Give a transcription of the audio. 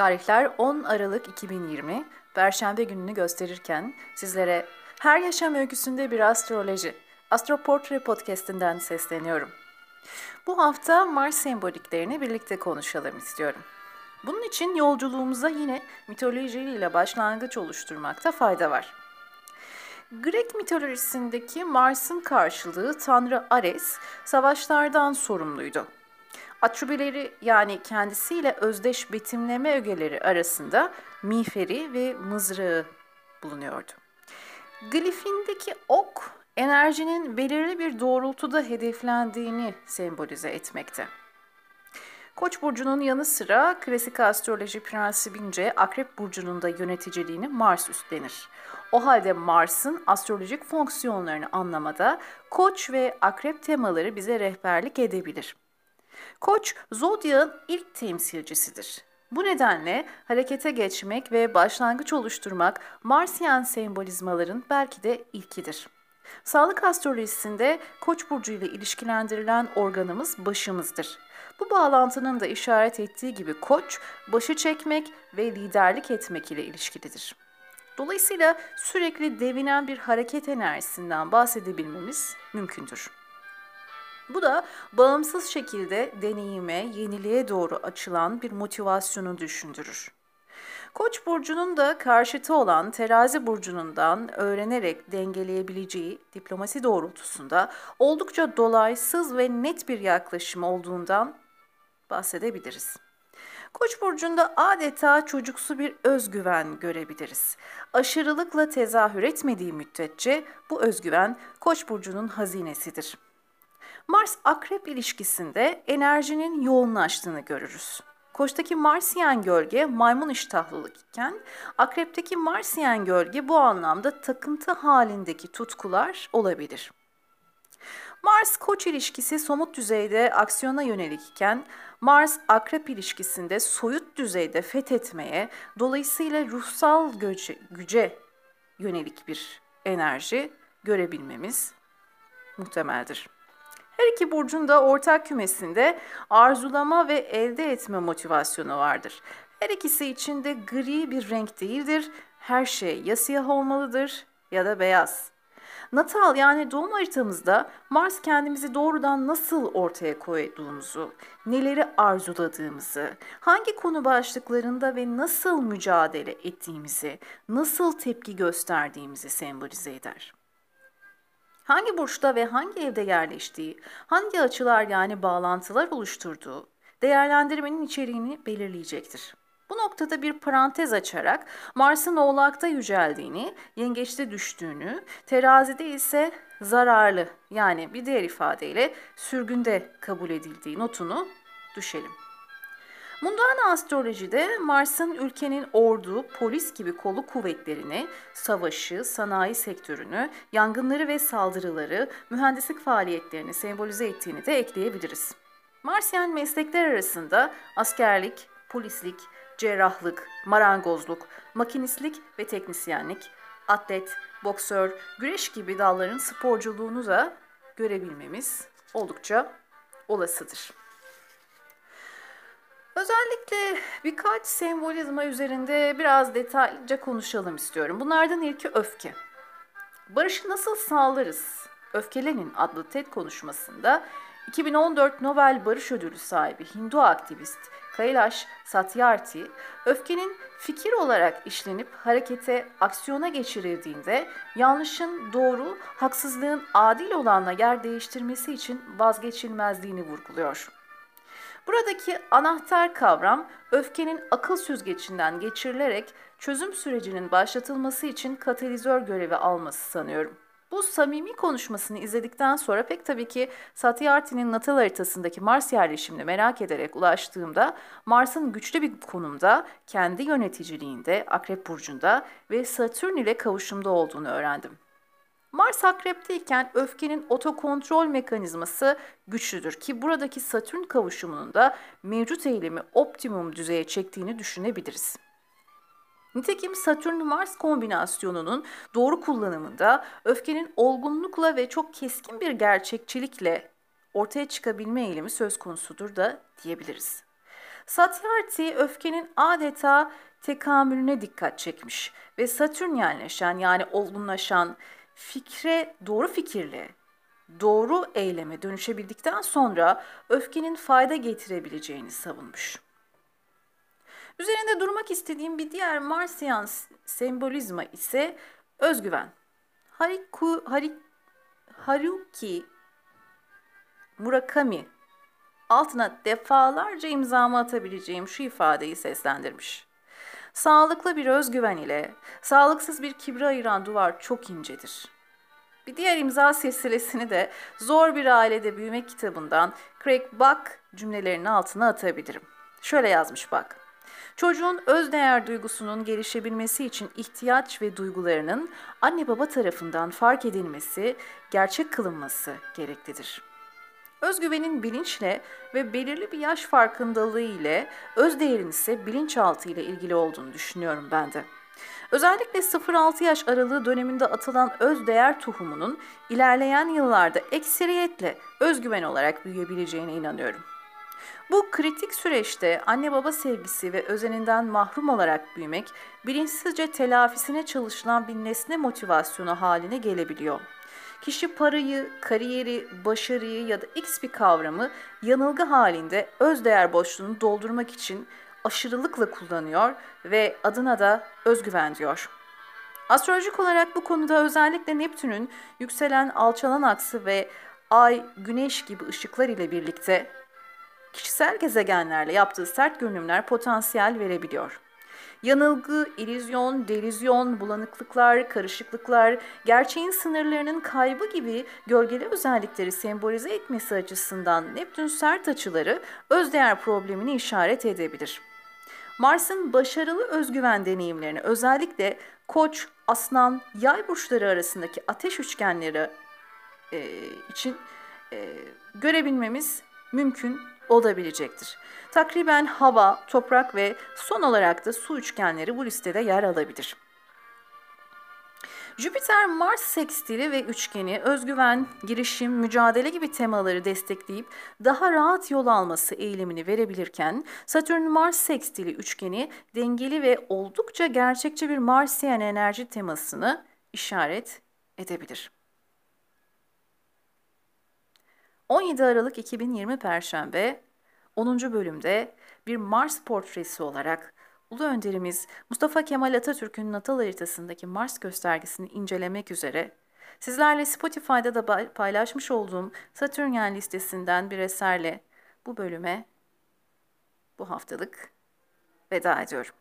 Tarihler 10 Aralık 2020, Perşembe gününü gösterirken sizlere her yaşam öyküsünde bir astroloji, Astroportre podcast'inden sesleniyorum. Bu hafta Mars semboliklerini birlikte konuşalım istiyorum. Bunun için yolculuğumuza yine mitoloji ile başlangıç oluşturmakta fayda var. Grek mitolojisindeki Mars'ın karşılığı Tanrı Ares, savaşlardan sorumluydu. Atrübeleri yani kendisiyle özdeş betimleme ögeleri arasında miğferi ve mızrağı bulunuyordu. Glifindeki ok enerjinin belirli bir doğrultuda hedeflendiğini sembolize etmekte. Koç burcunun yanı sıra klasik astroloji prensibince Akrep burcunun da yöneticiliğini Mars üstlenir. O halde Mars'ın astrolojik fonksiyonlarını anlamada Koç ve Akrep temaları bize rehberlik edebilir. Koç, zodyağın ilk temsilcisidir. Bu nedenle harekete geçmek ve başlangıç oluşturmak Marsiyen sembolizmaların belki de ilkidir. Sağlık astrolojisinde Koç burcu ile ilişkilendirilen organımız başımızdır. Bu bağlantının da işaret ettiği gibi Koç, başı çekmek ve liderlik etmek ile ilişkilidir. Dolayısıyla sürekli devinen bir hareket enerjisinden bahsedebilmemiz mümkündür. Bu da bağımsız şekilde deneyime, yeniliğe doğru açılan bir motivasyonu düşündürür. Koç burcunun da karşıtı olan terazi burcundan öğrenerek dengeleyebileceği diplomasi doğrultusunda oldukça dolaysız ve net bir yaklaşım olduğundan bahsedebiliriz. Koç burcunda adeta çocuksu bir özgüven görebiliriz. Aşırılıkla tezahür etmediği müddetçe bu özgüven Koç burcunun hazinesidir. Mars-Akrep ilişkisinde enerjinin yoğunlaştığını görürüz. Koç'taki Marsiyen gölge maymun iştahlılık iken Akrep'teki Marsiyen gölge bu anlamda takıntı halindeki tutkular olabilir. Mars-Koç ilişkisi somut düzeyde aksiyona yönelik iken Mars-Akrep ilişkisinde soyut düzeyde fethetmeye, dolayısıyla ruhsal güce, güce yönelik bir enerji görebilmemiz muhtemeldir. Her iki burcun da ortak kümesinde arzulama ve elde etme motivasyonu vardır. Her ikisi için de gri bir renk değildir. Her şey ya siyah olmalıdır ya da beyaz. Natal yani doğum haritamızda Mars kendimizi doğrudan nasıl ortaya koyduğumuzu, neleri arzuladığımızı, hangi konu başlıklarında ve nasıl mücadele ettiğimizi, nasıl tepki gösterdiğimizi sembolize eder hangi burçta ve hangi evde yerleştiği, hangi açılar yani bağlantılar oluşturduğu değerlendirmenin içeriğini belirleyecektir. Bu noktada bir parantez açarak Mars'ın Oğlak'ta yüceldiğini, Yengeç'te düştüğünü, Terazide ise zararlı yani bir diğer ifadeyle sürgünde kabul edildiği notunu düşelim. Mundana astrolojide Mars'ın ülkenin ordu, polis gibi kolu kuvvetlerini, savaşı, sanayi sektörünü, yangınları ve saldırıları, mühendislik faaliyetlerini sembolize ettiğini de ekleyebiliriz. Marsyen meslekler arasında askerlik, polislik, cerrahlık, marangozluk, makinistlik ve teknisyenlik, atlet, boksör, güreş gibi dalların sporculuğunu da görebilmemiz oldukça olasıdır. Özellikle birkaç sembolizma üzerinde biraz detaylıca konuşalım istiyorum. Bunlardan ilki öfke. Barışı nasıl sağlarız? Öfkelenin adlı TED konuşmasında 2014 Nobel Barış Ödülü sahibi Hindu aktivist Kailash Satyarthi, öfkenin fikir olarak işlenip harekete, aksiyona geçirildiğinde yanlışın doğru, haksızlığın adil olanla yer değiştirmesi için vazgeçilmezliğini vurguluyor. Buradaki anahtar kavram öfkenin akıl süzgecinden geçirilerek çözüm sürecinin başlatılması için katalizör görevi alması sanıyorum. Bu samimi konuşmasını izledikten sonra pek tabii ki Satyarti'nin natal haritasındaki Mars yerleşimini merak ederek ulaştığımda Mars'ın güçlü bir konumda, kendi yöneticiliğinde, Akrep Burcu'nda ve Satürn ile kavuşumda olduğunu öğrendim. Mars akrepteyken öfkenin otokontrol mekanizması güçlüdür ki buradaki Satürn kavuşumunun da mevcut eğilimi optimum düzeye çektiğini düşünebiliriz. Nitekim Satürn-Mars kombinasyonunun doğru kullanımında öfkenin olgunlukla ve çok keskin bir gerçekçilikle ortaya çıkabilme eğilimi söz konusudur da diyebiliriz. Satyarthi öfkenin adeta tekamülüne dikkat çekmiş ve Satürn yerleşen yani olgunlaşan fikre doğru fikirle doğru eyleme dönüşebildikten sonra öfkenin fayda getirebileceğini savunmuş. Üzerinde durmak istediğim bir diğer Marsiyan sembolizma ise özgüven. Hariku, Harik, Haruki Murakami altına defalarca imzamı atabileceğim şu ifadeyi seslendirmiş. Sağlıklı bir özgüven ile sağlıksız bir kibre ayıran duvar çok incedir. Bir diğer imza silsilesini de Zor Bir Ailede Büyümek kitabından Craig Buck cümlelerinin altına atabilirim. Şöyle yazmış bak. Çocuğun öz değer duygusunun gelişebilmesi için ihtiyaç ve duygularının anne baba tarafından fark edilmesi, gerçek kılınması gereklidir. Özgüvenin bilinçle ve belirli bir yaş farkındalığı ile öz değerin ise bilinçaltı ile ilgili olduğunu düşünüyorum ben de. Özellikle 0-6 yaş aralığı döneminde atılan öz değer tohumunun ilerleyen yıllarda ekseriyetle özgüven olarak büyüyebileceğine inanıyorum. Bu kritik süreçte anne baba sevgisi ve özeninden mahrum olarak büyümek bilinçsizce telafisine çalışılan bir nesne motivasyonu haline gelebiliyor. Kişi parayı, kariyeri, başarıyı ya da x bir kavramı yanılgı halinde özdeğer boşluğunu doldurmak için aşırılıkla kullanıyor ve adına da özgüven diyor. Astrolojik olarak bu konuda özellikle Neptün'ün yükselen alçalan aksı ve ay, güneş gibi ışıklar ile birlikte kişisel gezegenlerle yaptığı sert görünümler potansiyel verebiliyor. Yanılgı, ilizyon, delizyon, bulanıklıklar, karışıklıklar, gerçeğin sınırlarının kaybı gibi gölgeli özellikleri sembolize etmesi açısından Neptün sert açıları özdeğer problemini işaret edebilir. Mars'ın başarılı özgüven deneyimlerini özellikle Koç, Aslan, Yay burçları arasındaki ateş üçgenleri e, için e, görebilmemiz mümkün olabilecektir. Takriben hava, toprak ve son olarak da su üçgenleri bu listede yer alabilir. Jüpiter-Mars sekstili ve üçgeni özgüven, girişim, mücadele gibi temaları destekleyip daha rahat yol alması eğilimini verebilirken Satürn-Mars sekstili üçgeni dengeli ve oldukça gerçekçi bir Marsiyen enerji temasını işaret edebilir. 17 Aralık 2020 Perşembe 10. bölümde bir Mars portresi olarak Ulu Önderimiz Mustafa Kemal Atatürk'ün natal haritasındaki Mars göstergesini incelemek üzere sizlerle Spotify'da da paylaşmış olduğum Satürnyen listesinden bir eserle bu bölüme bu haftalık veda ediyorum.